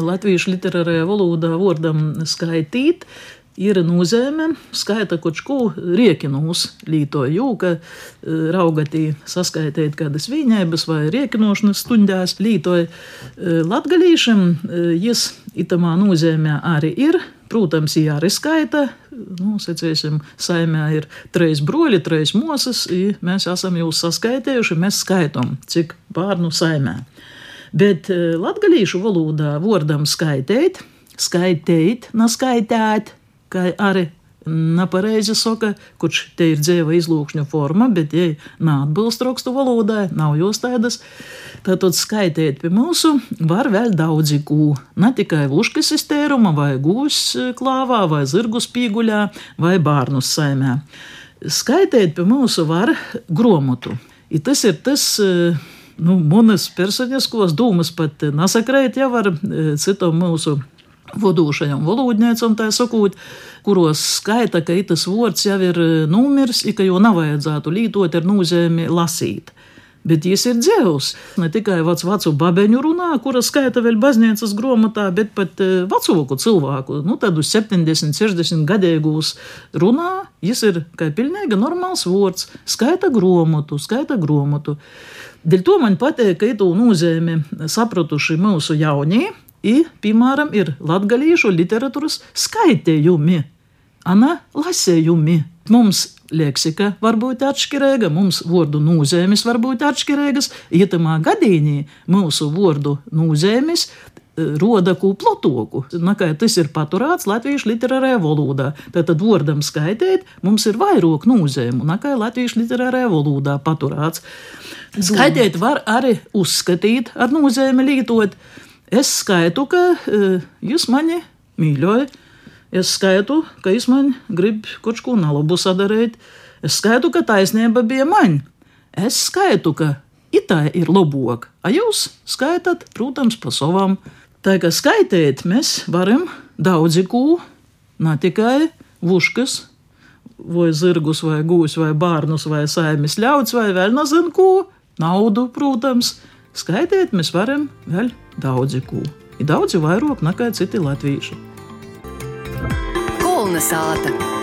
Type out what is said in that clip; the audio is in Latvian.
latviešu literārajā valodā vārdam skaitīt ir nozīme skaita kaut ko riekinūs līto jūka, raugatī saskaitīt kādas viņēbas vai riekinošanas stundās lītoja. Latgalīšam jis itamā nozīmē arī ir. Protams, jā, arī skaita. Nu, secēsim, saimē ir trīs broļi, trīs mosas. Mēs esam jūs saskaitējuši, mēs skaitām, cik bērnu saimē. Bet latgalīšu valodā vārdam skaitīt, skaitīt, neskaitēt, kā arī nepareizi saka, kurš te ir dzīva izlūkšņa forma, bet ja neatbilst rakstu valodai, nav jūs tādas. Tātad skaitīt pie mūsu var vēl daudzi kū. Ne tikai vuškas iztēruma, vai gūs klāvā, vai zirgus pīguļā, vai bārnus saimē. Skaitīt pie mūsu var gromotu. I tas ir tas, nu, manas personiskos dūmas pat nesakrēt jau ar citom mūsu vadošajam valodniecam, tā sakot, kuros skaita, ka tas vārds jau ir numirs, ka jau nav vajadzētu lītot ar nozīmi lasīt. Bet viņš ir dzīvs. Ne tikai vecu, babeņu runā, kura skaita vēl baznīcas grāmatā, bet pat vecāku cilvēku, nu, tādu 70, 60 gadīgus runā. Viņš ir kā pilnīgi normāls vārds. Skaita grāmatu, skaita grāmatu. Dēļ to man patīk, ka itu nozīmi sapratuši mūsu jaunie. I, piemēram, ir latgalīšu literatūras skaitījumi, ana lasējumi. Mums leksika var būt atšķirīga, mums vārdu nozīmes var būt atšķirīgas. Ietamā gadījumā mūsu vārdu nozīmes roda ko plotoku. Nakā tas ir paturēts latviešu literārajā valodā. Tātad vārdam skaitīt, mums ir vairāk nozīmu, nekā latviešu literārajā valodā paturēts. Skaitīt var arī uzskatīt ar nozīmi lietot. Es skaitu, ka uh, jūs mani mīļojat. Es skaitu, ka jūs man grib kaut ko nalabu sadarīt. Es skaitu, ka taisnība bija man. Es skaitu, ka itā ir lobok, a jūs skaitat, protams, pa savām. Tā kā skaitīt, mēs varam daudzi ko, ne tikai vuškas, vai zirgus, vai gūs, vai bērnus, vai saimis ļauts, vai vēl nezinu ko, naudu, protams. Skaitīt mēs varam vēl daudzi ko. Ir daudzi vairāk nekā citi latvieši. Kolnesāta!